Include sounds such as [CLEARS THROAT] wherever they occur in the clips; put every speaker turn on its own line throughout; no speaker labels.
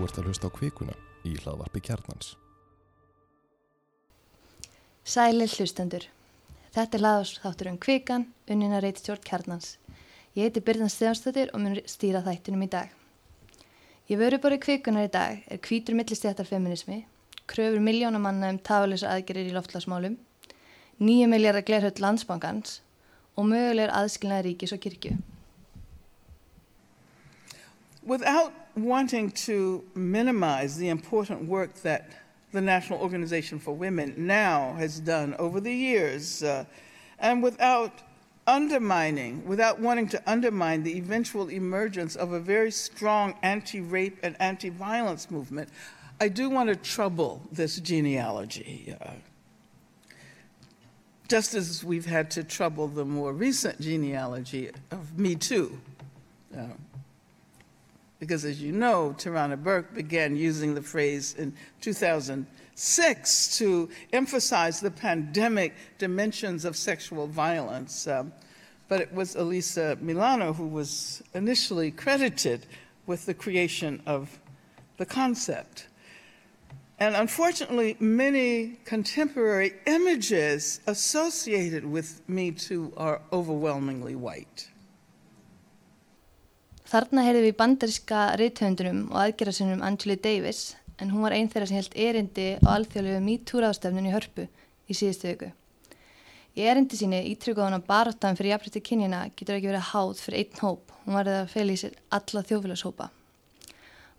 Þú ert að hlusta á kvikuna í hlaðvarpi kjarnans.
Sælir hlustendur. Þetta er hlaðvarsþáttur um kvikan, unnina reytstjórn kjarnans. Ég heiti Byrðan Stefansdóttir og mun stýra þættinum í dag. Ég vöru bara kvikunar í dag er kvítur millistjættarfeminismi, kröfur miljóna manna um tafalisa aðgerir í loftlagsmálum, nýju miljardar glerhöld landsbankans og mögulegur aðskilnaði ríkis og kirkju.
Without wanting to minimize the important work that the National Organization for Women now has done over the years, uh, and without undermining, without wanting to undermine the eventual emergence of a very strong anti rape and anti violence movement, I do want to trouble this genealogy. Uh, just as we've had to trouble the more recent genealogy of Me Too. Uh, because as you know, Tarana Burke began using the phrase in 2006 to emphasize the pandemic dimensions of sexual violence. Um, but it was Elisa Milano who was initially credited with the creation of the concept. And unfortunately, many contemporary images associated with Me Too are overwhelmingly white.
Þarna heyrðum við bandaríska reythöndunum og aðgerðarsinnum Angeli Davis en hún var einn þeirra sem held erindi á alþjóðlegu MeToo-ráðstefnun í hörpu í síðustu viku. Í erindi síni ítrykkuð hún að baróttan fyrir jafnrætti kynjina getur ekki verið háð fyrir einn hóp, hún var eða að fel í sér alla þjófélagshópa.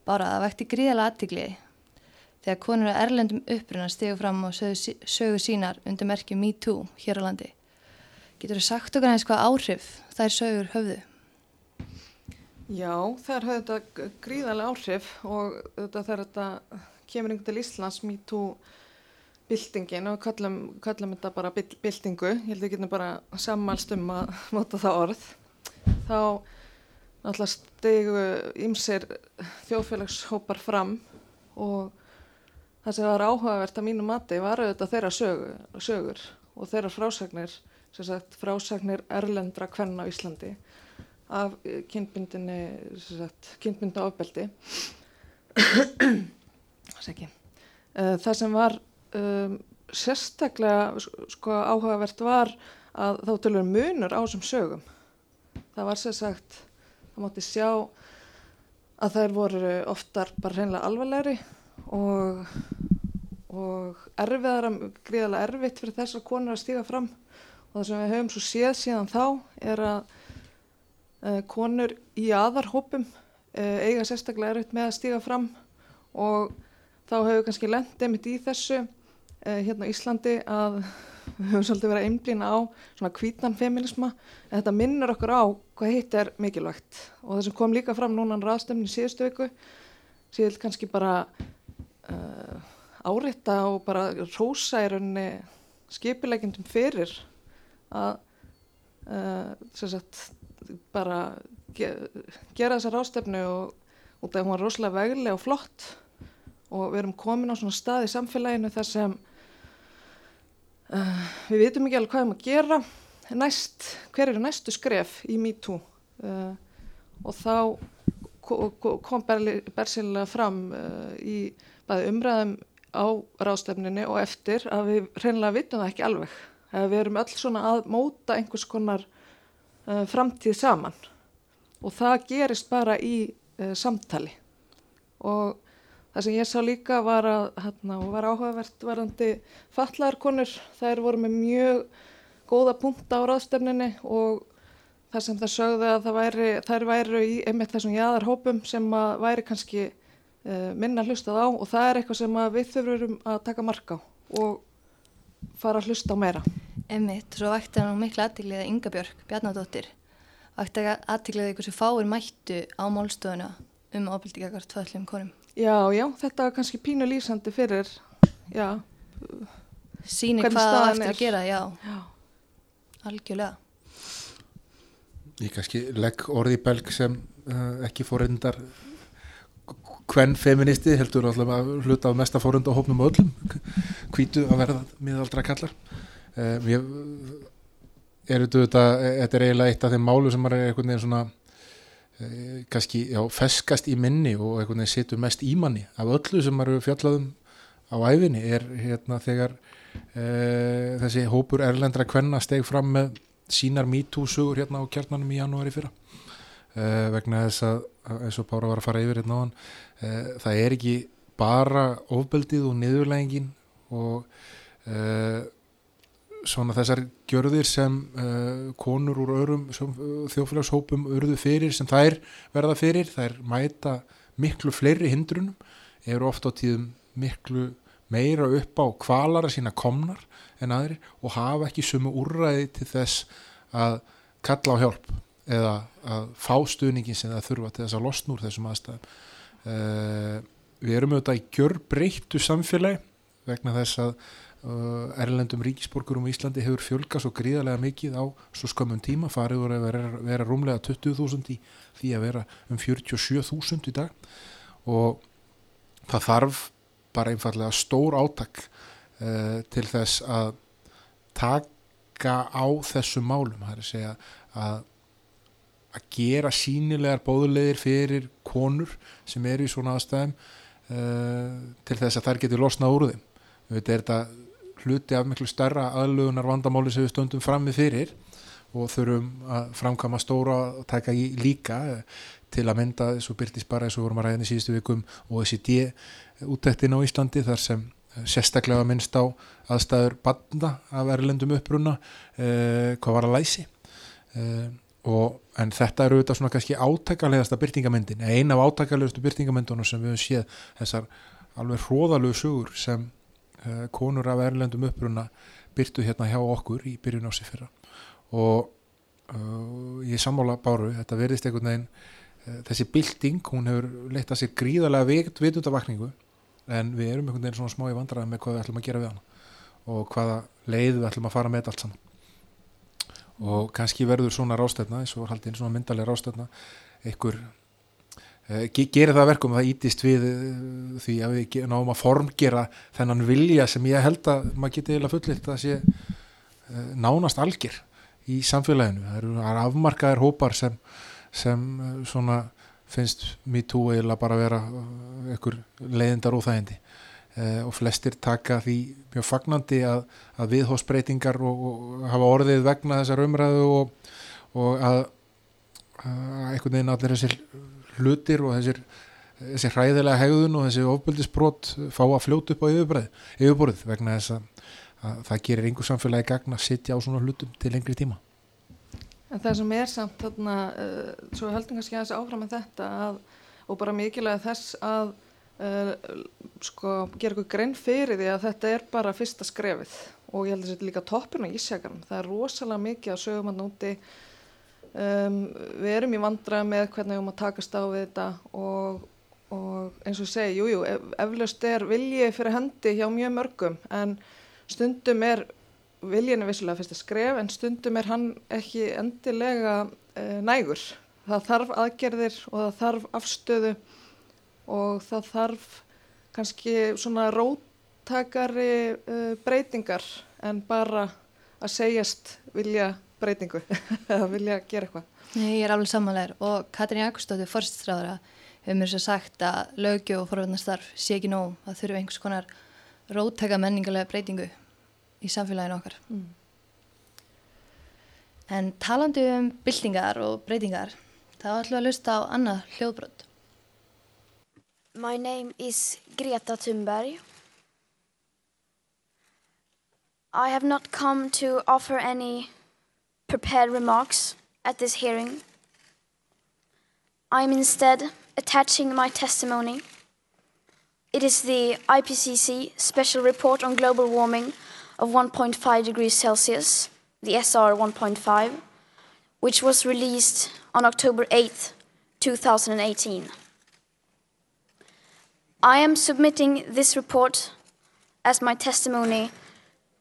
Bara það vekti gríðalega aðtigliði þegar konur að erlendum uppruna stegu fram og sögu, sögu sínar undir merkju MeToo hér á landi. Getur þú sagt okkar eins hvað áhrif þær sögur höfðu?
Já, það er þetta gríðarlega áhrif og þetta þegar þetta kemur einhvern til Íslands MeToo byltingin og kallum, kallum þetta bara byltingu, ég held að við getum bara sammálst um að [LAUGHS] nota það orð, þá náttúrulega stegu ímsir þjóðfélagshópar fram og það sem var áhugavert að mínu mati var auðvitað þeirra sögur, sögur og þeirra frásagnir, sem sagt frásagnir erlendra kvenna á Íslandi af eh, kynbundinni kynbunda ofbeldi. [COUGHS] Eh, það sem var um, sérstaklega sko, áhugavert var að þá tölur munur á þessum sögum. Það var sérsagt það mátti sjá að þær voru oftar bara hreinlega alvarlegri og, og erfiðar, gríðarlega erfitt fyrir þess að konur að stíga fram. Og það sem við höfum svo séð síðan þá er að konur í aðarhópum uh, eiga sérstaklega erfitt með að stíga fram og þá hefur kannski lendið mitt í þessu uh, hérna á Íslandi að við höfum svolítið verið að einblýna á svona kvítan feminisma en þetta minnur okkur á hvað hitt er mikilvægt. Og það sem kom líka fram núna á raðstöfnin í síðustu viku síðan kannski bara áriðta og bara rósa í rauninni skipilegjandum fyrir að uh, sagt, bara ge gera þessa rástefnu og, og það var rosalega veglega og flott og við erum komin á svona stað í samfélaginu þar sem uh, við vitum ekki alveg hvað við erum að gera næst, hver eru næstu skref í MeToo uh, og þá kom bersinlega fram uh, í bæði umræðum á rástefninu og eftir að við reynilega vitum það ekki alveg. Við erum öll svona að móta einhvers konar uh, framtíð saman. Og það gerist bara í uh, samtali. Og það sem ég sá líka var að hérna, var áhugavert varandi fallarkonur, þær voru með mjög góða punta á ráðstefninni og það sem það sögðu að það væri, þær væri í einmitt þessum jæðarhópum sem væri kannski uh, minna hlustað á. Og það er eitthvað sem við þurfum að taka marka og fara að hlusta á meira.
Emmitt, svo vakti hann miklu aðtíklið að Inga Björk, Bjarnadóttir, vakti aðtíklið eitthvað sem fáir mættu á málstofuna um ekkert tvöllum konum.
Já, já, þetta var kannski pínu lýsandi fyrir, já.
Sýni hvað það eftir er. að gera, já. já. Algjörlega.
Ég kannski legg orði í belg sem uh, ekki fórindar hvern feministi heldur alltaf að hluta á mesta fórund á hópnum öllum hvítu að verða miðaldra kallar um, ég er þetta þetta er eiginlega eitt af þeim málu sem er einhvern veginn svona e, kannski já, feskast í minni og einhvern veginn situr mest í manni. Af öllu sem eru fjallaðum á æfinni er hérna þegar e, þessi hópur erlendra kvenna steg fram með sínar mítúsugur hérna á kjarnanum í janúari fyrra. E, vegna þess að eins og Bára var að fara yfir hérna á hann e, það er ekki bara ofbeldið og niðurlægingin og svona þessar gjörðir sem uh, konur úr öðrum þjófélagshópum urðu fyrir sem þær verða fyrir, þær mæta miklu fleiri hindrunum eru oft á tíðum miklu meira upp á kvalara sína komnar en aðri og hafa ekki sumu úrræði til þess að kalla á hjálp eða að fá stuðningin sem það þurfa til þess að losna úr þessum aðstæðum. Uh, við erum auðvitað í gjör breyttu samfélagi vegna þess að Uh, erlendum ríkisborgurum í Íslandi hefur fjölgast svo gríðarlega mikið á svo skömmun tíma farið voru að vera, vera rúmlega 20.000 í því að vera um 47.000 í dag. Og það þarf bara einfallega stór átak uh, til þess að taka á þessum málum það er að segja að að gera sínilegar bóðulegir fyrir konur sem eru í svona aðstæðum uh, til þess að þær getur losnað úr þeim. Þetta er þetta hluti af miklu starra aðlugunar vandamáli sem við stöndum frammi fyrir og þurfum að framkama stóra og taka í líka eh, til að mynda þessu byrtist bara eins og vorum að ræðin í síðustu vikum og þessi D útæktin á Íslandi þar sem eh, sérstaklega minnst á aðstæður banda af erlendum uppruna eh, hvað var að læsi. Eh, og, en þetta eru auðvitað svona kannski átækarlegasta byrtingamyndin eina af átækarlegastu byrtingamyndunum sem við höfum séð þessar alveg hróðalögu sugur sem konur af erlendum uppruna byrtu hérna hjá okkur í byrjun ási fyrra. Og uh, ég sammála báru, þetta verðist einhvern veginn uh, þessi bilding, hún hefur leitt að sér gríðarlega vikt vitundavakningu en við erum einhvern veginn svona smá í vandraði með hvað við ætlum að gera við hana og hvaða leið við ætlum að fara með allt saman. Og kannski verður svona rástefna eins og haldið svona myndalega rástefna einhver Eh, gerir það verkum að það ítist við eh, því að við náum að formgera þennan vilja sem ég held að maður geti eða fullilt að sé eh, nánast algjör í samfélaginu. Það eru afmarkaðir hópar sem, sem svona finnst me too eða bara vera einhver leiðindar óþægindi og flestir taka því mjög fagnandi að, að viðhósbreytingar og, og hafa orðið vegna þessar umræðu og, og að, að einhvern veginn allir þessir hlutir og þessir, þessi hræðilega hegðun og þessi ofbildisbrot fá að fljóta upp á yfirborðið vegna þess að, að það gerir einhver samfélagi gagna að sitja á svona hlutum til lengri tíma.
En það sem er samt þarna, uh, svo höldum kannski að þessi áfram með þetta að, og bara mikilvæg þess að uh, sko gera eitthvað grein fyrir því að þetta er bara fyrsta skrefið og ég held að þetta er líka toppurinn á Ísjakarum. Það er rosalega mikið að sögum hann úti Um, við erum í vandra með hvernig við erum að takast á við þetta og, og eins og segi, jújú, ef, eflaust er viljið fyrir hendi hjá mjög mörgum en stundum er viljinu vissulega fyrst að skref en stundum er hann ekki endilega uh, nægur. Það þarf aðgerðir og það þarf afstöðu og það þarf kannski svona róttakari uh, breytingar en bara að segjast vilja breytingu [LAUGHS] eða vilja gera eitthvað.
Nei, ég er alveg samanlegar og Katrín Jakobsdóttir, forststráðara, hefur mér svo sagt að lögju og forverðnastarf sé ekki nóg að þurfu einhvers konar róttæka menningarlega breytingu í samfélaginu okkar. Mm. En talandi um byltingar og breytingar, þá ætlum við að lusta á annað hljóðbrot.
My name is Greta Thunberg. I have not come to offer any prepared remarks at this hearing. I am instead attaching my testimony. It is the IPCC Special Report on Global Warming of 1.5 degrees Celsius, the SR 1.5, which was released on October 8, 2018. I am submitting this report as my testimony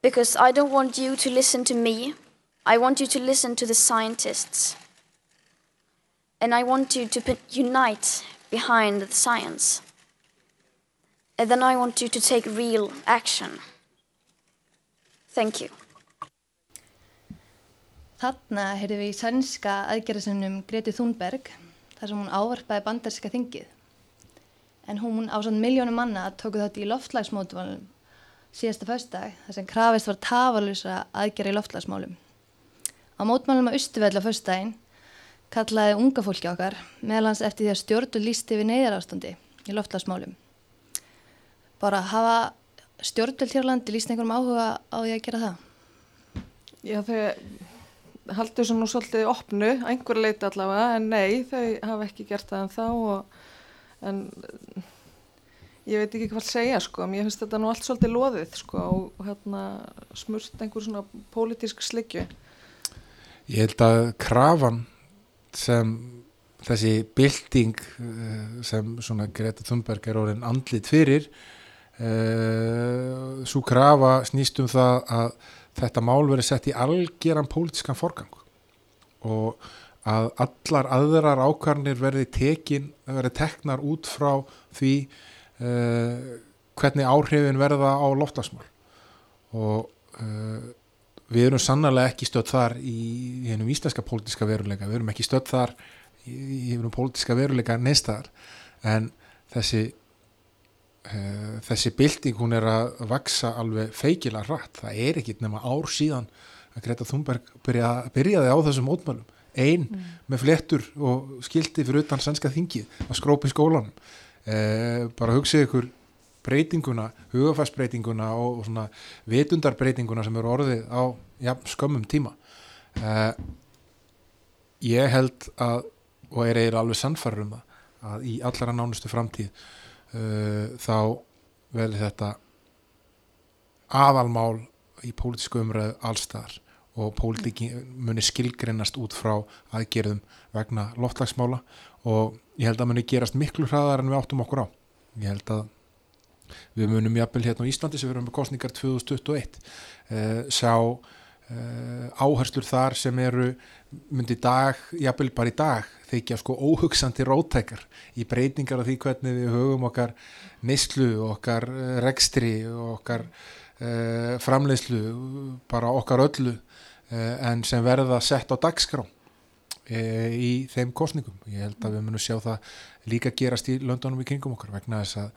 because I don't want you to listen to me I want you to listen to the scientists. And I want you to unite behind the science. And then I want you to take real action. Thank you.
Þarna heyrðum við í sænska aðgerðarsinnum Greti Thunberg þar sem hún ávarpaði bandarska þingið. En hún á svona miljónum manna tóku þetta í loftlagsmótumálum síðasta föstudag þar sem krafist var tafalusa aðgerra í loftlagsmálum. Á mótmálum á Östuvelli á föstudaginn kallaði unga fólki okkar meðlans eftir því að stjórnul lísti við neyðarástandi í loftlagsmálum. Bara hafa stjórnvöld hér á landi líst einhverjum áhuga á því að gera það?
Já, þau haldur svo nú svolítið opnu, einhver leiti allavega, en nei, þau hafa ekki gert það en þá og, en ég veit ekki hvað að segja, sko, mér finnst þetta nú allt svolítið loðið, sko, og hérna smurt einhver svona pólitísk slikju.
Ég held að krafan sem þessi bylting eh, sem svona Greta Thunberg er orðin andlit fyrir uh, svo krafa snýst um það að þetta mál verið sett í algjöran pólitískan forgang og að allar aðrar ákvarnir verði tekin, verði teknar út frá því uh, hvernig áhrifin verða á loftasmál og uh, við erum sannarlega ekki stödd þar í, í hennum íslenska pólitíska veruleika, við erum ekki stödd þar í, í hennum pólitíska veruleika neistar en þessi uh, þessi bylting hún er að vaksa alveg feikila hratt, það er ekki nema ár síðan að Greta Thunberg byrja, byrjaði á þessum mótmælum. Einn með flettur og skildi fyrir utan sænska þingið að skrópi skólanum. Uh, bara hugsið ykkur breytinguna, hugafæsbreytinguna og, og svona vitundarbreytinguna sem eru orðið á ja, skömmum tíma. Uh, ég held að og er eiginlega alveg sannfæður um það að í allara nánustu framtíð uh, þá verður þetta aðalmál í pólitísku umræðu allstaðar og pólitíki muni skilgrennast út frá aðgerðum vegna loftlagsmála og ég held að muni gerast miklu hraðar en við áttum okkur á. Ég held að við munum jafnvel hérna á Íslandi sem erum með kostningar 2021 uh, sjá uh, áherslur þar sem eru myndi dag, jafnvel bara í dag þykja sko óhugsandi rótækar í breytingar af því hvernig við höfum okkar neyslu, okkar uh, rekstri okkar uh, framleiðslu, bara okkar öllu uh, en sem verða sett á dagskrá uh, í þeim kostningum. Ég held að við munum sjá það líka gerast í löndunum í kringum okkar vegna þess að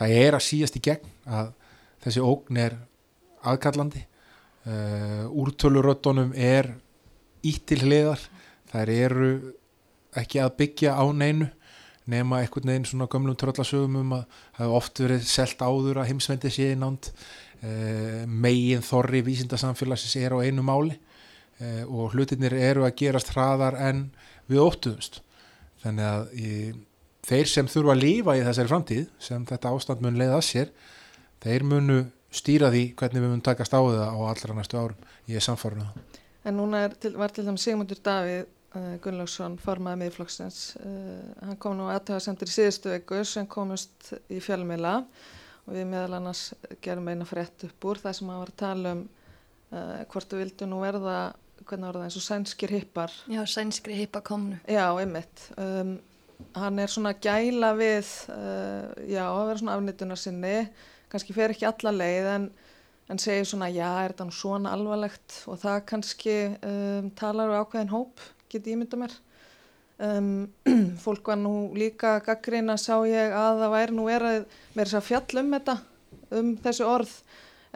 það er að síast í gegn að þessi ógn er aðkallandi. Uh, úrtöluröddunum er ítt til hliðar. Þær eru ekki að byggja á neinu nema einhvern veginn svona gömlum tröllasögum um að það hefur oft verið selt áður að heimsvendi sé nánd. Uh, megin þorri vísindasamfélagsins er á einu máli. Uh, og hlutinir eru að gerast hraðar en við óttuðumst. Þannig að í, þeir sem þurfa að lífa í þessari framtíð sem þetta ástand mun leiða að sér þeir munu stýra því hvernig við munum takast á það á allra næstu árum ég er samfarnu það
En núna til, var til dæmis Sigmundur Davíð uh, Gunnlaugsson formaði miðflokksins. Uh, hann kom nú aðtöðasendur í síðustu viku sem komust í fjölmila og við meðal annars gerum eina frétt upp úr það sem hann var að tala um uh, hvort við vildum nú verða, hvernig var það eins og sænskir hippar.
Já, sænskri hippa komnu.
Já, einmitt. Um, hann er svona gæla við, já, að vera svona afnýtunar sinni, kannski fer ekki alla leið en en segir svona já er þetta nú svona alvarlegt? Og það kannski um, talar við ákveðin hóp, get ég mynda mér. Um, [CLEARS THROAT] fólk var nú líka gaggrína sá ég að það væri nú verið með þess að fjall um þetta um þessi orð.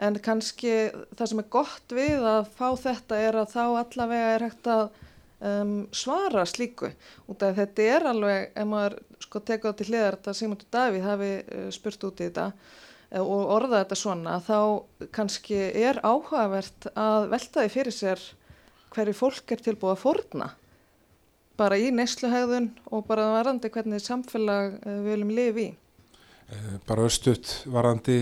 En kannski það sem er gott við að fá þetta er að þá allavega er hægt að um, svara slíku út af þetta er alveg, ef maður sko teka á til hliðar þetta Sigmundur Davíð hafi uh, spurt út í þetta og orða þetta svona þá kannski er áhugavert að velta því fyrir sér hverju fólk er tilbúið að forna bara í neysluhæðun og bara varandi hvernig samfélag við viljum lifi í.
Bara östuðt varandi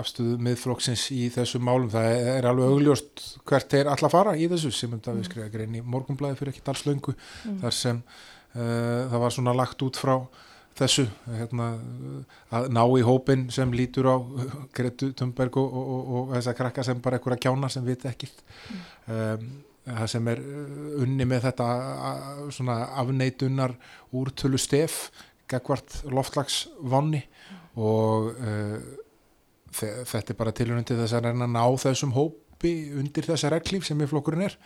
afstöðu miðflokksins í þessu málum það er alveg augljóst hvert er alla fara í þessu sem um það við skrifa grein í morgunblæði fyrir ekki allslöngu mm. þar sem uh, það var svona lagt út frá þessu hérna, að ná í hópin sem lítur á [LAUGHS] Gretu Thunberg og, og, og, og þess að krakka sem bara ekkur að kjána sem viti ekkert mm. um, það sem er unni með þetta svona afneitunar úrtölu stef gegvart loftlagsvanni og uh, þetta er bara tilhörnum til þess að reyna að ná þessum hópi undir þessa reglíf sem í flokkurinn er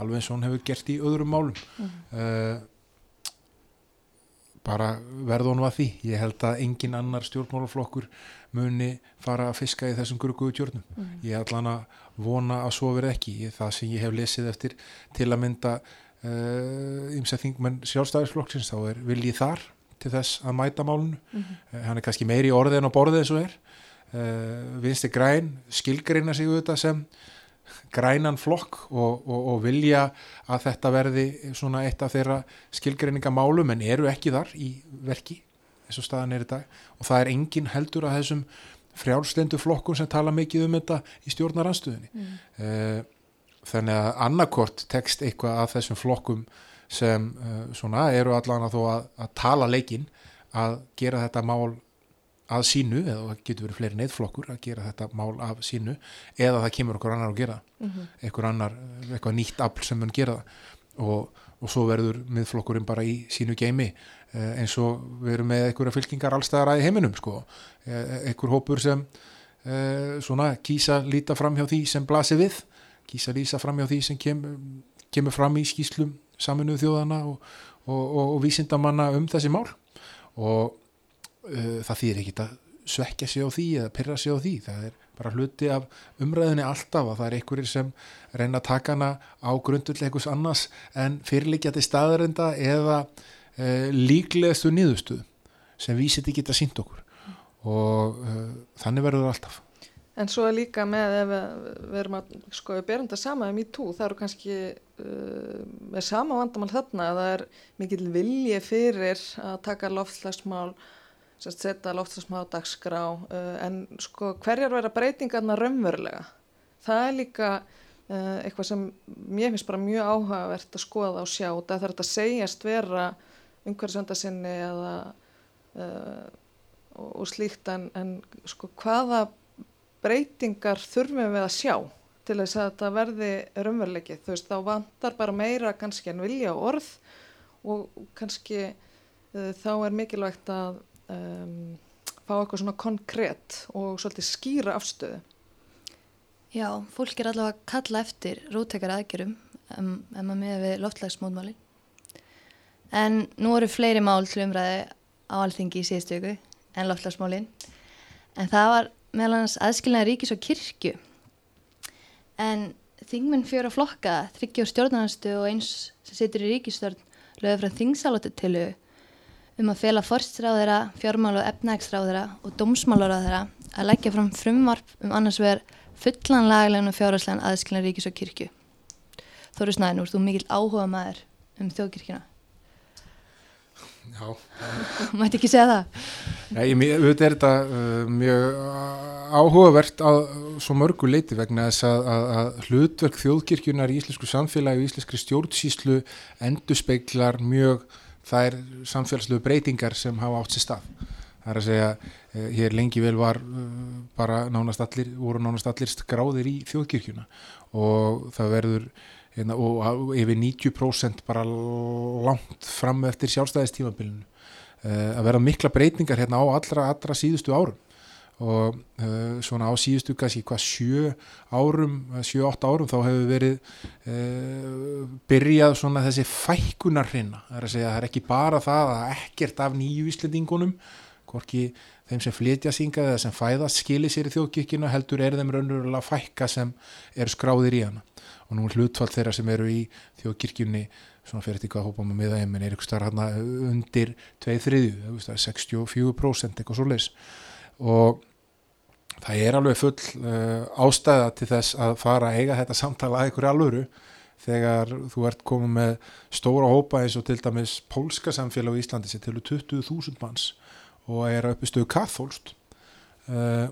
alveg eins og hann hefur gert í öðrum málum mm. uh, bara verðunum að því ég held að engin annar stjórnmálaflokkur muni fara að fiska í þessum gruguðu tjörnum
Mm.
ég ætla hann að vona að svo verið ekki það sem ég hef lesið eftir til að mynda ymsa uh, þingmenn sjálfstæðisflokksins þá er viljið þar til þess að mæta málunu
Mhm.
uh, hann er kannski meiri orði en á borði eins og er uh, vinsti græn skilgreina sig auðvitað sem grænan flokk og, og, og vilja að þetta verði svona eitt af þeirra skilgreiningamálum en eru ekki þar í verki eins og staðan er í dag og það er engin heldur að þessum frjálslendu flokkum sem tala mikið um þetta í stjórnaranstöðunni
Mm.
uh, þannig að annarkort tekst eitthvað af þessum flokkum sem uh, svona eru allan að þó að, að tala leikinn að gera þetta mál að sínu, eða það getur verið fleiri neittflokkur að gera þetta mál af sínu eða það kemur okkur annar að gera það.
Mhm.
eitthvað annar, eitthvað nýtt afl sem mun gera það. Og, og svo verður miðflokkurinn bara í sínu geimi eh, eins og við erum með einhverja fylkingar allstæðara í heiminum sko. Eh, einhver hópur sem eh, svona kýsa líta fram hjá því sem blasir við kýsa lýsa fram hjá því sem kem, kemur fram í skýslum saminuðu þjóðana og, og, og, og vísindamanna um þessi mál. Og uh, það þýðir ekki að svekja sig á því eða pyrra sig á því. Það er bara hluti af umræðinni alltaf að það er einhverjir sem reyna að taka hana á grundull einhvers annars en fyrirliggjandi staðarenda eða uh, líklegastu nýðustuð sem vísit ekki geta sínt okkur. Og uh, þannig verður alltaf
En svo er líka með ef við, erum að sko við berum þetta sama um í tú, það eru kannski uh, með sama vandamál þarna að það er mikill vilji fyrir að taka loftslagsmál setja loftslagsmál dagskrá uh, en sko hverjar vera breytingarna raunverulega? Það er líka uh, eitthvað sem mér finnst bara mjög áhugavert að skoða og sjá það þarf þetta að segjast vera umhverfisöndasinni eða uh, og, og slíkt en, en sko hvaða breytingar þurfum við að sjá til þess að þetta verði raunveruleiki þú veist þá vantar bara meira kannski en vilja og orð og kannski uh, þá er mikilvægt að um, fá eitthvað svona konkrétt og svolítið skýra afstöðu
Já, fólk er allavega að kalla eftir róttekar aðgjörum um, ef maður með við loftlagsmótmáli. En nú eru fleiri mál til umræði á alþingi í síðustu viku en loftlagsmálin. En það var meðal annars aðskilnaði ríkis og kirkju. En þingmenn fjóra flokka, þryggjór stjórnarnastu og eins sem situr í ríkistjórn lögðu frá þingsalóttu tilu um að fela forstráðara, fjármál og efnægstráðara og dómsmálaráðara að leggja fram frumvarp um annars vegar fullan laglegin og fjárhagslegan aðskilna ríkis og kirkju. Þóru Snæðin, úr þú mikill áhuga maður um þjóðkirkjuna.
Já, [LAUGHS]
Mætti ekki segja það?
Nei, auðvitað er þetta uh, mjög áhugavert að svo mörgu leiti vegna þess að, að, að hlutverk þjóðkirkjunar í íslensku samfélagi og íslenskri stjórnsýslu endurspeglar mjög þær samfélagslegu breytingar sem hafa átt sér stað. Það er að segja, uh, hér lengi vel var uh, bara nánast allir, voru nánast allir skráðir í þjóðkirkjuna og það verður hérna, og yfir 90% bara langt fram eftir sjálfstæðistímabilinu. Uh, að vera mikla breytingar hérna á allra, allra síðustu árum. Og uh, svona á síðustu kannski hvað sjö árum, sjö, átta árum þá hefur verið uh, byrjað svona þessi fækkunar hreina, það er að segja það er ekki bara það að ekkert af nýju íslendingunum hvorki þeim sem flytja singað eða sem fæðast skilir sér í þjóðkirkina heldur er þeim raunverulega fækka sem eru skráðir í hana og nú er hlutfall þeirra sem eru í þjóðkirkjunni svona fyrir þetta hvað hópa með þeim en er ykkur starf hérna undir tveið þriðju, það er 64% eitthvað svo leis og það er alveg full uh, ástæða til þess að fara að eiga þetta samtala að ykkur alvöru þegar þú ert komið með stóra hópa eins og til dæmis pólska samfélag í Íslandi sem til 20.000 manns og er uppi stöðu kathólst uh,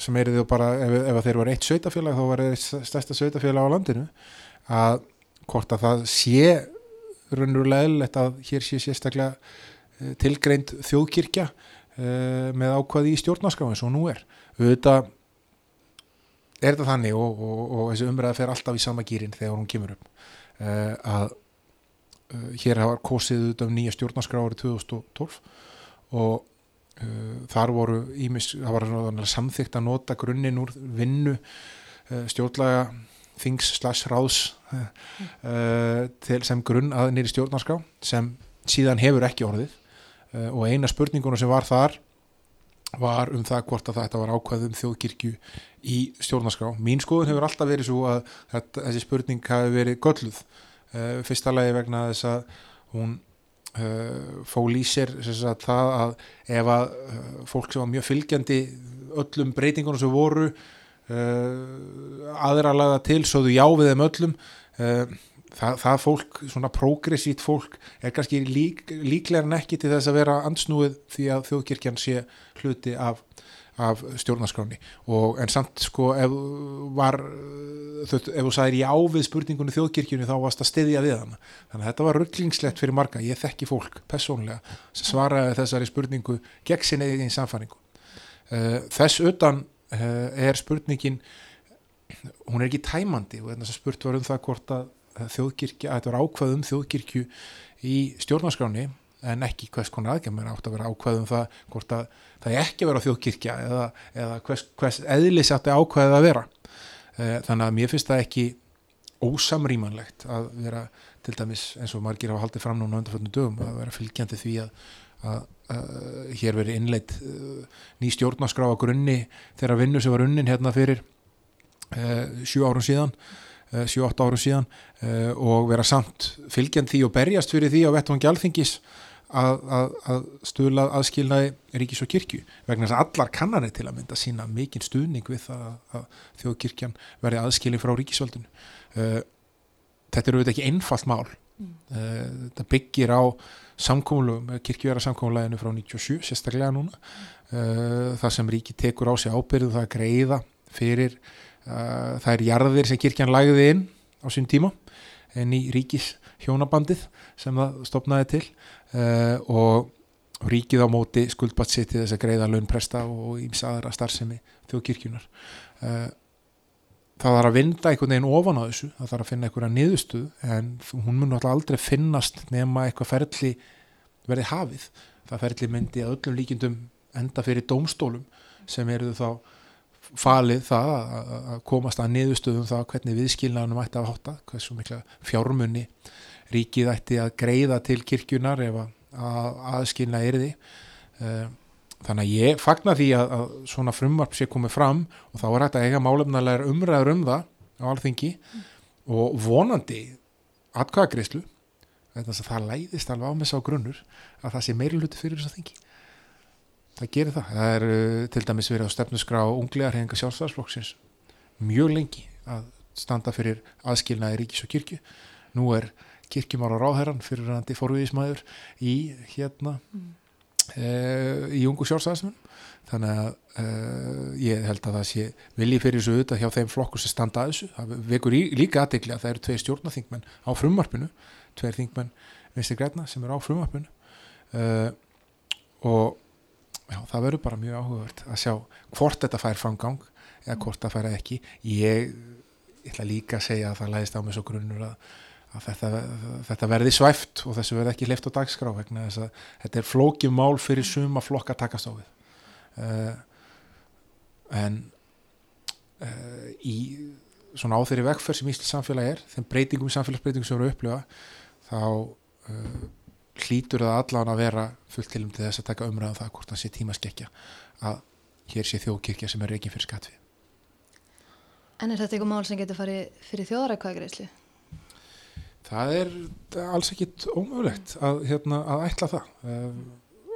sem er því bara ef, ef þeir var eitt sveitafélag þá var þeir stærsta sveitafélag á landinu að hvort að það sé raunverulega eðlilegt að hér sé sérstaklega uh, tilgreind þjóðkirkja uh, með ákvaði í stjórnarskráin svo nú er. Auðvitað er þetta þannig og, og, og þessi umræða fer alltaf í sama gýrin þegar hún kemur upp uh, að uh, hér hafa kosið auðvitað um nýja stjórnarskrá árið 2012 og þar voru ímis, það var samþygt að nota grunninn úr vinnu uh, stjórnlaga þings slash ráðs til sem grunn að nýri stjórnarskrá sem síðan hefur ekki orðið og eina spurningunum sem var þar var um það hvort að þetta var ákvæð um þjóðkirkju í stjórnarskrá. Mín skoðun hefur alltaf verið svo að þetta, þessi spurning hafi verið gölluð. Fyrsta lagi vegna þess að hún fól í sér sagt, það að ef að uh, fólk sem var mjög fylgjandi öllum breytingunum sem voru aðra laga til þú já við þeim öllum það, það fólk, svona progressít fólk er kannski lík, líklega en ekki til þess að vera ansnúið því að þjóðkirkjan sé hluti af, af stjórnarskráni og en samt sko ef var ef þú sagðir já við spurningunni þjóðkirkjunni þá varst að stiðja við hana. Þannig að þetta var rugglingslegt fyrir marga. Ég þekki fólk personlega sem svaraði þessari spurningu gegn sinni einn samfæringu eh, þess utan eh, er spurningin hún er ekki tæmandi og þess að spurt var um það hvort að þjóðkirkja, að þetta var ákvað um þjóðkirkju í stjórnarskráni en ekki hvers konar aðgjörn átt að vera ákvað um það hvort að það er ekki að vera þjóðkirkja eða, eða hvers, hvers eðlis átti ákvaðið að vera. Eh, þannig að mér finnst það ekki ósamrýmanlegt að vera til dæmis eins og margir hafa haldið fram núna undanfjöldnum dögum að vera fylgjandi því að, að, að hér veri innleitt uh, ný stjórnarskrá á grunni þegar vinnu sem var unnin hérna fyrir uh, sjú árum síðan 7-8 eh, árum síðan eh, og vera samt fylgjand því og berjast fyrir því á vettvangi alþingis að, að, að stuðla aðskilnaði ríkis og kirkju vegna þess að allar kannanir til að mynda sína mikinn stuðning við það að þjóðkirkjan verði aðskilin frá ríkisvöldinu eh, þetta eru auðvitað ekki einfalt mál mm. þetta byggir á samkómulum, kirkjuverða samkómuleginu frá 97, sérstaklega núna mm. það sem ríki tekur á sig ábyrðu það að greiða fyrir Uh, það er jarðir sem kirkjan lagði inn á sín tíma en í ríkis hjónabandið sem það stopnaði til uh, og ríkið á móti skuldbatt sitt til þess að greiða launpresta og íms aðra starfsemi þjóðkirkjunar uh, það þarf að vinda einhvern veginn ofan á þessu það þarf að finna einhverja niðurstuð en hún mun alltaf aldrei finnast nema eitthvað ferli verði hafið. Það ferli myndi að öllum líkindum enda fyrir dómstólum sem eru þá falið það að komast að niðurstöðum það hvernig viðskilnaðunum ætti að hátta hversu mikla fjármunni ríkið ætti að greiða til kirkjunar ef að aðskilna er því eh, þannig að ég fagnar því að, að svona frumvarp sé komið fram og þá er þetta eiga málefnalega umræður um það á alþingi mm. og vonandi atkvæðagreyslu það læðist alveg á með sá grunnur að það sé meiri luti fyrir þess að þingi það gerir það. Það er uh, til dæmis verið á stefnusgrá unglegar henga sjálfstæðarsflokksins mjög lengi að standa fyrir aðskilnaði ríkis og kirkju. Nú er kirkjumála ráðherran fyrir randi forviðismæður í hérna mm. e, í ungu sjálfstæðarsmenn. Þannig að e, ég held að það sé vilji fyrir þessu auðvitað hjá þeim flokkur sem standa að þessu. Það vekur í, líka aðdegli að það eru tvei stjórnaþingmenn á frumarpinu, tveir þingmenn Vinstri Græna sem eru á frumarpinu e, og já, það verður bara mjög áhugavert að sjá hvort þetta fær framgang eða hvort það fær ekki ég, ég ætla líka að segja að það læðist á mig svo grunnur að, að þetta, þetta verði svæft og þessu verði ekki leift á dagskrá vegna þess að þetta er flókjum mál fyrir suma flokka takast á við uh, en uh, í svona á þeirri vegferð sem Íslands samfélag er þeim breytingum, samfélagsbreytingum sem eru upplifa þá uh, hlýtur það allan að vera fullt tilum til þess að taka umræðan um það hvort það sé tímaskekkja að hér sé þjóðkirkja sem er reygin fyrir skatfi
En er þetta eitthvað mál sem getur farið fyrir þjóðarækvæðgreislu?
Það er alls ekkit ómögulegt að, hérna, að ætla það eh,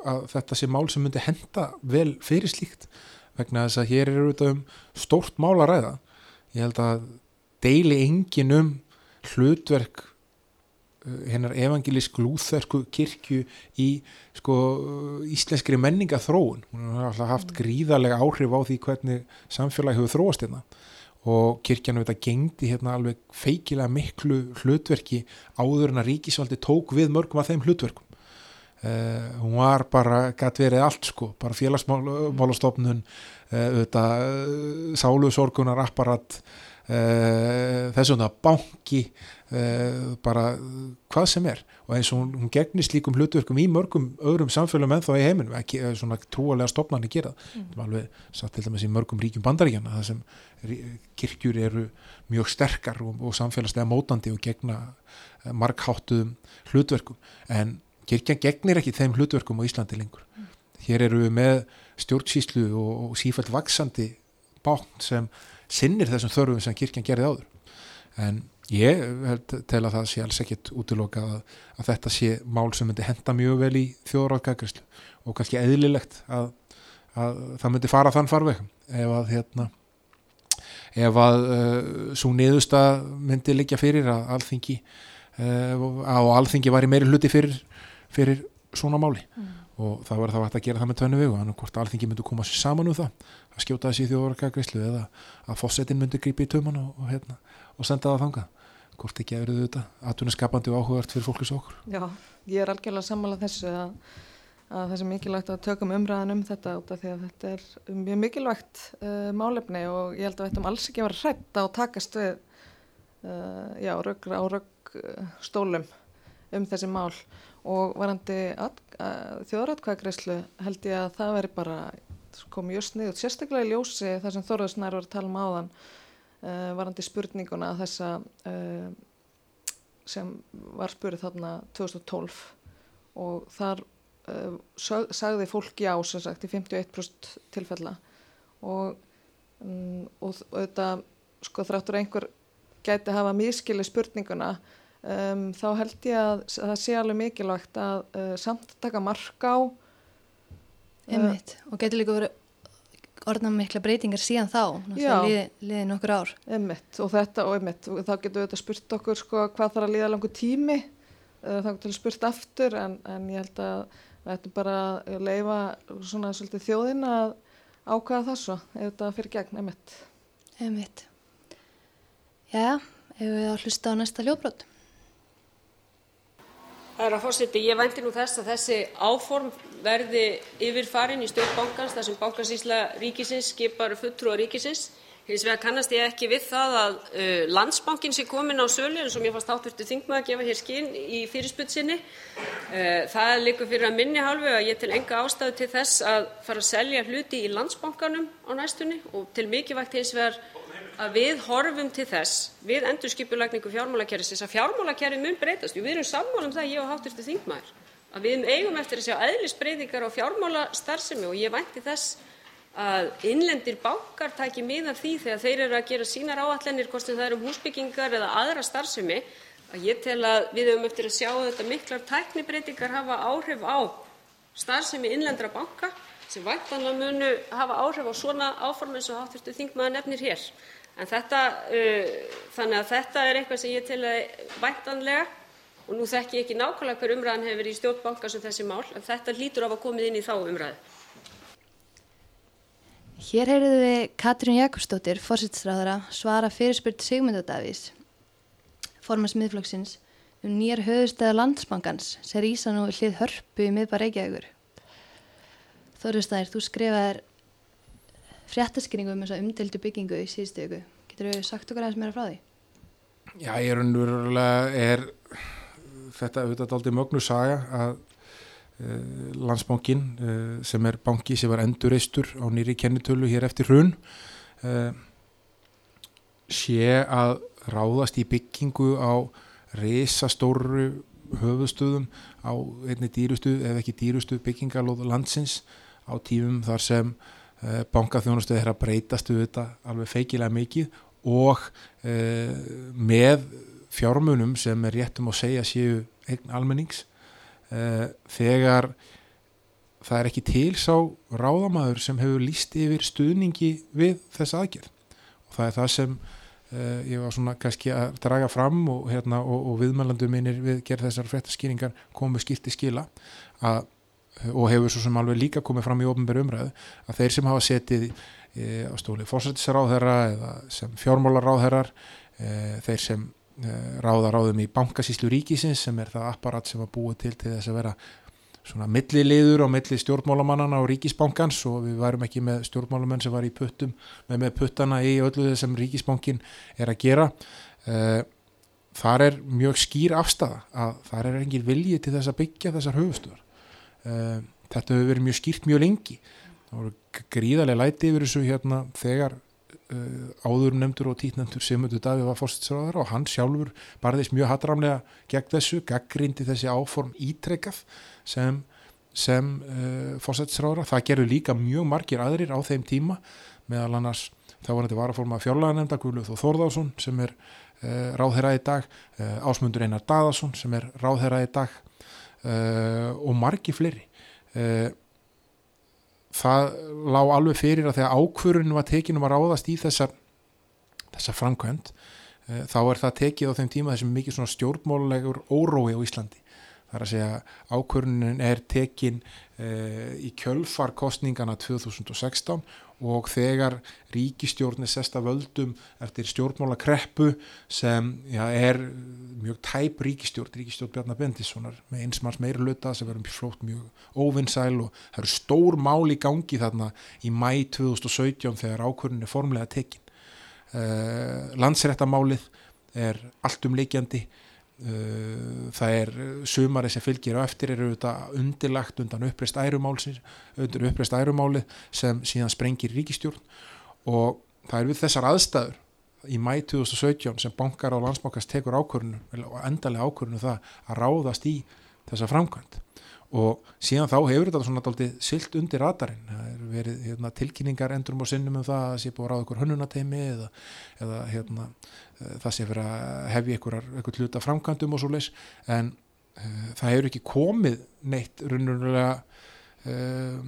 að þetta sé mál sem myndi henda vel fyrir slíkt vegna þess að hér eru auðvitað um stórt mál að ræða. Ég held að deili engin um hlutverk hennar evangelísk lúþörsku kirkju í sko íslenskri menningathróun hún har alltaf haft gríðarlega áhrif á því hvernig samfélagi hefur þróast hérna og kirkjanu þetta gengdi hérna alveg feikilega miklu hlutverki áður en að ríkisvaldi tók við mörgum af þeim hlutverkum. Uh, hún var bara gæt verið allt sko, bara félagsmálastofnun uh, uh, sálusorgunar apparat þessum það banki Uh, bara hvað sem er. Og eins og hún, hún gegnir slíkum hlutverkum í mörgum öðrum samfélagum en þá í heiminum ekki eh, svona trúalega stopnarnir gera mm. það er alveg satt til dæmis í mörgum ríkjum bandaríkjana það sem kirkjur eru mjög sterkar og, og samfélagslega mótandi og gegna markháttuðum hlutverkum. En kirkjan gegnir ekki þeim hlutverkum á Íslandi lengur. Hér eru við með stjórnsýslu og, og sífælt vaksandi bátt sem sinnir þessum þörfum sem kirkjan gerði áður. En ég held tel að það sé alls ekkit útiloka að, að þetta sé mál sem myndi henda mjög vel í þjóðráðgækrislu og kannski eðlilegt að, að það myndi fara þann farveg. Ef að hérna ef að uh, svo niðursta myndi liggja fyrir að alþingi uh, á alþingi var í meiri hluti fyrir, fyrir svona máli. Mm. Og það var þá hægt að gera það með við og hann hvort alþingi myndi koma sér saman um það að skjóta þessi þjóðvarkagreyslu eða að fósettin myndi grípi í töman og, og, hérna, og senda það þangað. Hvort ekki að verðu þetta aðtunarskapandi og áhugart fyrir fólkis okkur?
Já, ég er algjörlega sammálað þessu að að það er mikilvægt að tökum umræðan um þetta út af því að þetta er mjög mikilvægt uh, málefni og ég held að við ættum alls ekki að vera hrætt á takast við uh, já, rögg á röggstólum um þessi mál og varandi þjóðratkvæðgreyslu held ég að það veri bara sko mjög sniðut, sérstaklega í ljósi þar sem Þorðarsnær var að tala um áðan uh, varandi spurninguna þessa uh, sem var spurið þarna 2012 og þar uh, sagði fólk já sem sagt í 51% tilfella. Og, um, og þetta sko þráttur einhver gæti hafa miskili spurninguna um, þá held ég að, að það sé alveg mikilvægt að uh, samt taka marka á
Einmitt, og getur líka verið orðna mikla breytingar síðan þá liðin liði nokkur ár
einmitt, og þetta og einmitt, þá getur við þetta spurt okkur sko, hvað þarf að líða langu tími þá getur við spurt aftur en, en ég held að við ættum bara að leifa svona svolítið þjóðin að ákvæða það svo ef þetta fyrir gegn emitt.
Emitt. Já, ef við að hlusta á næsta ljóbrot.
Það er að fórseti, ég vænti nú þess að þessi áform verði yfirfarin í stjórnbankans þar sem bankansýsla ríkisins skipar fulltrúa ríkisins Hins vegar kannast ég ekki við það að uh, landsbankin sé komin á sölu eins og mér fannst átturstu þingmaður að gefa hér skinn í fyrirsputsinni. Uh, það likur fyrir að minni halvu að ég til enga ástæðu til þess að fara að selja hluti í landsbankanum á næstunni og til mikilvægt hins vegar að við horfum til þess við endurskipulagningu fjármálakerfisins að fjármálakerfið mun breytast. Við erum sammála um það, ég og hátturstu þingmaður, að við eigum eftir að sjá eðlisbreytingar á fjármálastarfsemi og ég vænti þess að innlendir bankar taki mið af því þegar þeir eru að gera sínar áætlanir, hvort sem það er um húsbyggingar eða aðra starfsemi, að ég tel að við höfum eftir að sjá að þetta miklar tæknibreytingar hafa áhrif á starfsemi innlendra banka sem væntanlega munu hafa áhrif á svona áform eins og hv. þingmaður nefnir hér. Uh, þannig að þetta er eitthvað sem ég tel væntanlega, og nú þekki ég ekki nákvæmlega hver umræðan hefur verið í stjórn bankans um þessi mál, en þetta hlýtur að komið inn í þá umræðu.
Hér heyrðum við Katrín Jakobsdóttir, fórsættisráðara, svara fyrirspyrt Sigmundur Davís, formans miðflokksins, um nýjar höfustæða landsbankans sem rýsa nú hlið hörpu í miðbar Reykjavíkur. Þorðustæðir, þú skrifaðir fréttaskringu um þessa umdeldu byggingu í síðustu ykkur. Getur þú sagt okkar aðeins meira frá því?
Já, ég er unnverulega, er þetta auðvitað aldrei mögnu saga að Eh, Landsbankin eh, sem er banki sem var endurreistur á nýri kennitölu hér eftir hrun eh, sé að ráðast í byggingu á reysastóru höfustöðum á einni dýrustu ef ekki dýrustu byggingalóð landsins á tífum þar sem bankaþjónustöð er að breytast við þetta alveg feikilega mikið og með fjármunum sem er réttum að segja séu eign almennings uh, þegar það er ekki til sá ráðamæður sem hefur líst yfir stuðningi við þessa aðgerð. Og það er það sem uh, ég var svona kannski að draga fram og, hérna, og, og viðmælandu minnir við gerð þessar fréttaskýringar komu skipti skila að, og hefur svo sem alveg líka komið fram í ofnbæru umræðu að þeir sem hafa setið e, á stóli fórsættisráðherra eða sem fjármálaráðherrar e, þeir sem Eh, ráða ráðum í bankasíslu ríkisins sem er það apparat sem var búið til til þess að vera svona milliliður á milli stjórnmálamannana og ríkisbankans og við varum ekki með stjórnmálamenn sem var í puttum með, með puttana í öllu þess sem ríkisbankin er að gera. Þar er mjög skýr afstafa að þar er engin vilji til þess að byggja þessar höfustöður þetta hefur verið mjög skýrt mjög lengi það voru gríðarlega læti yfir þessu hérna þegar uh, áður nefndur og títnefndur Sigmundur Davíð var fórstæðsraður og hann sjálfur barðist mjög hattramlega gegn þessu, gaggrindi þessi áform ítrekkað sem, sem uh, fórstæðsraður. Það gerðu líka mjög margir aðrir á þeim tíma meðal annars þá var þetta varaforma fjárlaganefnda Guðluð og Þórðásson sem er uh, ráðherra í dag, uh, Ásmundur Einar Daðarsson sem er ráðherra í dag og margi fleiri. Uh, það lág alveg fyrir að þegar ákvörun var tekin um að ráðast í þessa, þessa framkvæmt uh, þá er það tekið á þeim tíma þessum mikið svona stjórnmálulegur órói á Íslandi. Það er að segja ákvörunin er tekin uh, í kjölfarkostningana 2016 og þegar ríkistjórnir sesta völdum eftir stjórnmála kreppu sem já, er mjög tæp ríkistjórn, ríkistjórn Bjarnar Bendissonar með einsmanns meira luta sem verður flótt mjög óvinnsæl og það eru stór mál í gangi þarna í mæ 2017 þegar ákvörðin er formlega tekin. Uh, landsréttamálið er allt um leikjandi Uh, það er sumari sem fylgir á eftir eru þetta undirlagt undan uppreist ærumálið sem síðan sprengir ríkistjórn og það er við þessar aðstæður í mæ 2017 sem bankar á landsbókast tekur ákvörnum endalega ákvörnum það að ráðast í þessa framkvæmt og síðan þá hefur þetta svona daldið silt undir radarinn, það er verið hérna, tilkynningar endurum og sinnum um það að sé búið að ráða ykkur hönnunateimi eða, eða hérna, það sé fyrir að hefja ykkur, ykkur hluta framkvæmdum og svo leis en uh, það hefur ekki komið neitt runnulega uh,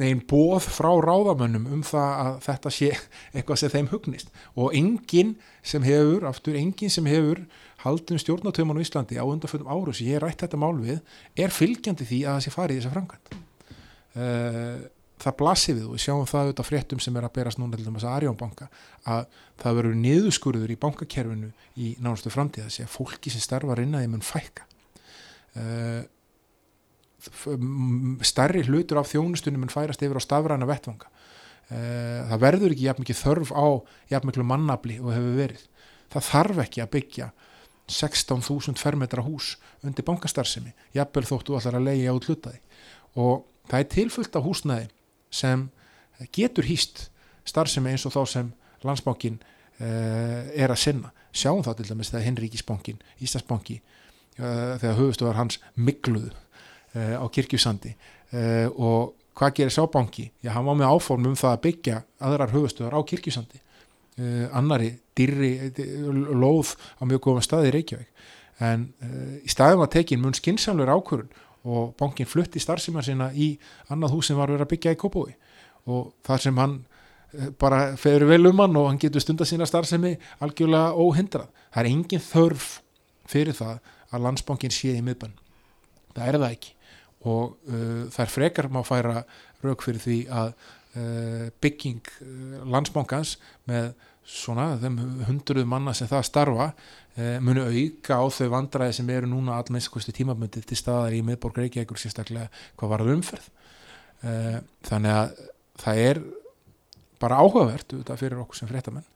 negin bóð frá ráðamönnum um það að þetta sé [LAUGHS] eitthvað sem þeim hugnist. Og enginn sem hefur, aftur enginn sem hefur haldum stjórnatöman á Íslandi á undanfjöldum áru sem ég rætt þetta mál við er fylgjandi því að það sé farið í þessa framkvæmt uh, það blasir við og við sjáum það auðvitað fréttum sem er að berast núna til þess að Arjónbanka að það verður niðurskurður í bankakerfinu í nánastu framtíða þess að fólki sem starfar inn að þeim mun fækka starri hlutur af þjónustunum mun færast yfir á stafræna vettvanga uh, það verður ekki jafn mikið þörf á jafn miklu mannabli og hefur verið. Það þarf ekki að byggja 16.000 fermetra hús undir bankastarfsemi, jafnvel þóttu allar að leiði át hlutaði og það er tilfullt af húsnæði sem getur hýst starfsemi eins og þá sem landsbankin uh, er að sinna. Sjáum það til dæmis þegar Henríkisbankin Íslandsbanki uh, þegar höfustöðar hans mikluðu á kirkjusandi. Og hvað gerir sábanki? Já, hann var með áform um það að byggja aðrar höfustöðar á kirkjusandi. Uh, annari dyrri lóð á mjög góðan staði í Reykjavík. En í staðum að tekin mun skinsamlegur ákvörun og bankin flutti starfsíma sína í annað hús sem var verið að byggja í Kópói og þar sem hann bara feður vel um hann og hann getur stunda sína starfsemi algjörlega óhindrað. Það er engin þörf fyrir það að landsbankin sé í miðbann það er það ekki og það er frekar að færa rauk fyrir því að Uh, bygging uh, landsbankans með svona þeim hundruð manna sem það starfa uh, munu auka á þau vandræði sem eru núna allmennskosti tímabundið til staðar í miðborg Reykjavíkur sérstaklega hvað var það umferð þannig að það er bara áhugavert fyrir okkur sem fréttamenn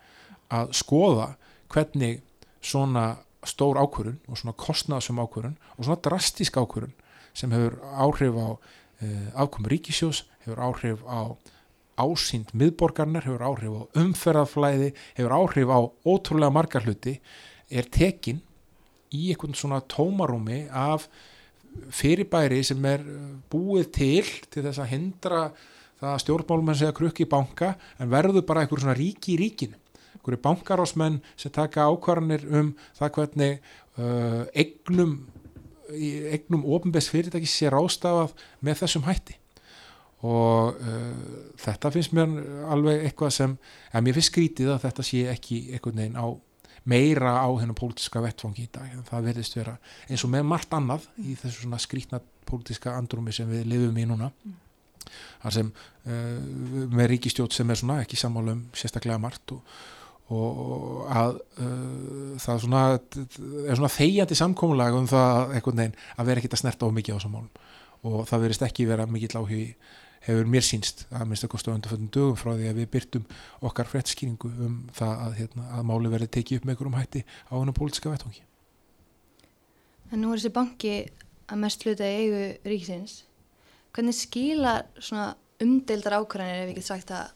að skoða hvernig svona stór ákvörun og svona kostnaðsum ákvörun og svona drastísk ákvörun sem hefur áhrif á afkomi ríkisjós, hefur áhrif á ásýnd miðborgarnar, hefur áhrif á umferðaflæði, hefur áhrif á ótrúlega margar hluti, er tekin í einhvern svona tómarúmi af fyrirbæri sem er búið til til þess að hindra það að stjórnmálum segja krukki í banka en verður bara einhver svona ríki í ríkinu. Einhverju bankarásmenn sem taka ákvarðanir um það hvernig uh, egnum egnum ofinbæst fyrirtæki sé rástafað með þessum hætti og uh, þetta finnst mér alveg eitthvað sem, að mér finnst skrítið að þetta sé ekki einhvern veginn á meira á hennu pólitiska vettfangi í dag, það verðist vera eins og með margt annað í þessu svona skrítna pólitiska andrumi sem við lifum í núna mm. þar sem uh, með ríkistjótt sem er svona ekki sammálum sérstaklega margt og, og að uh, það svona, er svona þegjandi samkómulag um það einhvern veginn að vera ekkit að snerta á mikið á þessum málum og það verðist ekki vera mikill áhugi hefur mér sínst að minnst að kosta undanföldum dögum frá því að við byrtum okkar frettskýringu um það að, hérna, að máli verði tekið upp með einhverjum hætti á hennum pólitska vettungi.
En nú er þessi banki að mest hluta í eigu ríkisins. Hvernig skila svona umdeildar ákvæðanir ef við getum sagt að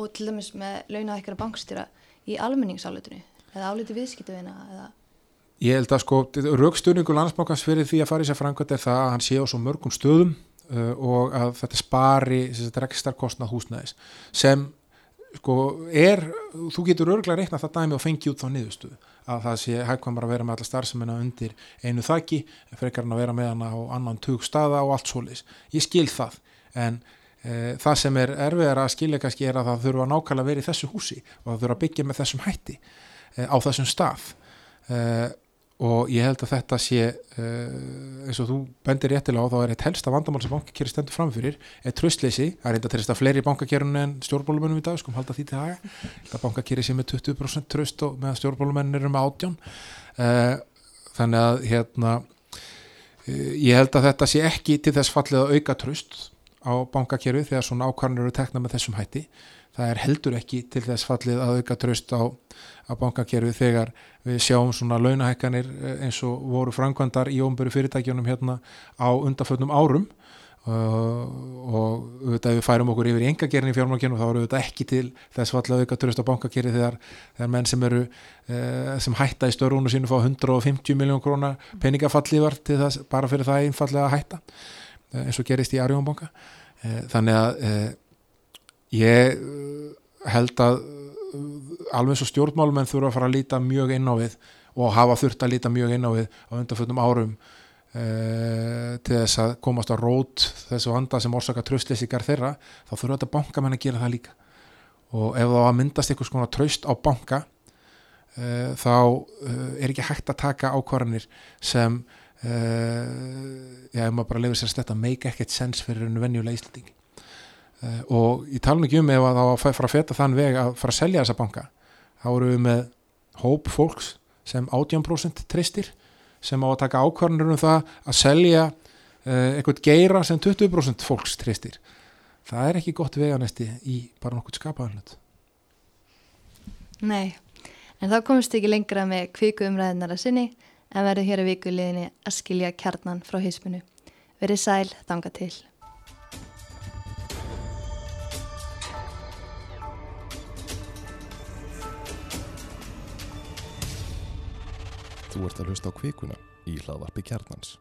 og til dæmis með launahækkara bankstýra í almenningsálutinu eða áliti viðskiptavina eða
Ég held að sko, raukstöningu landsbankans fyrir því að fara í sér frangvært er það að hann sé á svo mörgum stöðum uh, og að þetta spari rekstarkostnað húsnæðis sem sko er, þú getur örgulega reiknað það dæmi og fengi út þá niðurstöðu að það sé hægkvæmar að vera með alla starfsemina undir einu þakki, frekar hann að vera með hann á annan tug staða og allt svoleiðis. Ég skil það, en það sem er erfiðar að skilja kannski er að það þurfa nákvæmlega að vera í þessu húsi og það þurfa að byggja með þessum hætti e, á þessum stað. E, og ég held að þetta sé eins og þú bendir réttilega á þá er eitt helsta vandamál sem bankakeri stendur framfyrir er tröstleysi, það er þess að fleiri bankakerun en stjórnbólumennum í dag, sko, halda því til það það bankakeri sem er 20% tröst og meðan stjórnbólumennin eru með átjón þannig að hérna ég held að þetta sé ekki til þess fallið að auka tröst á bankakeru þegar svona ákvarnir eru tekna með þessum hætti. Það er heldur ekki til þess fallið að auka tröst á, á bankakerfi þegar við sjáum svona launahækkanir eh, eins og voru frangvandar í ómböru fyrirtækjunum hérna á undarföldnum árum. Uh, og auðvitað við færum okkur yfir í engagerinn í fjármákjörnum þá eru auðvitað ekki til þess að auka tröst á bankakerfi þegar, þegar menn sem eru uh, sem hætta í störunum sínu fá 150 miljón krónar peningafallið var til þess bara fyrir það einfallega að hætta eins og gerist í Arjónbanka þannig að Ég uh, held að alveg svo stjórnmálumenn þurfa að fara að líta mjög inn á við og hafa þurft að líta mjög inn á við á undanfjöldum árum til þess að komast á rót þessu vanda sem orsaka tröstleysingar þeirra þá þurfa þetta bankamenn að gera það líka. Og ef það myndast einhvers konar tröst á banka þá er ekki hægt að taka ákvarðanir sem já, ef maður bara lefur sér að sletta make ekkert sens fyrir enn venjulega íslendingi. Uh, og ég tala ekki um ef að það fara að feta þann veg að fara að selja þessa banka. Þá eru við með hóp fólks sem 18% tristir sem á að taka ákvarðanir um það að selja uh, eitthvað geira sem 20% fólks tristir það er ekki gott veganesti í bara nokkuð skapaðanlut
Nei, en þá komist ekki lengra með kviku umræðinar að sinni en verður hér að vikuleginni að skilja kjarnan frá hisminu. Verið sæl, þanga til.
Þú ert að hlusta á kvikuna í hlaðvarpi kjarnans.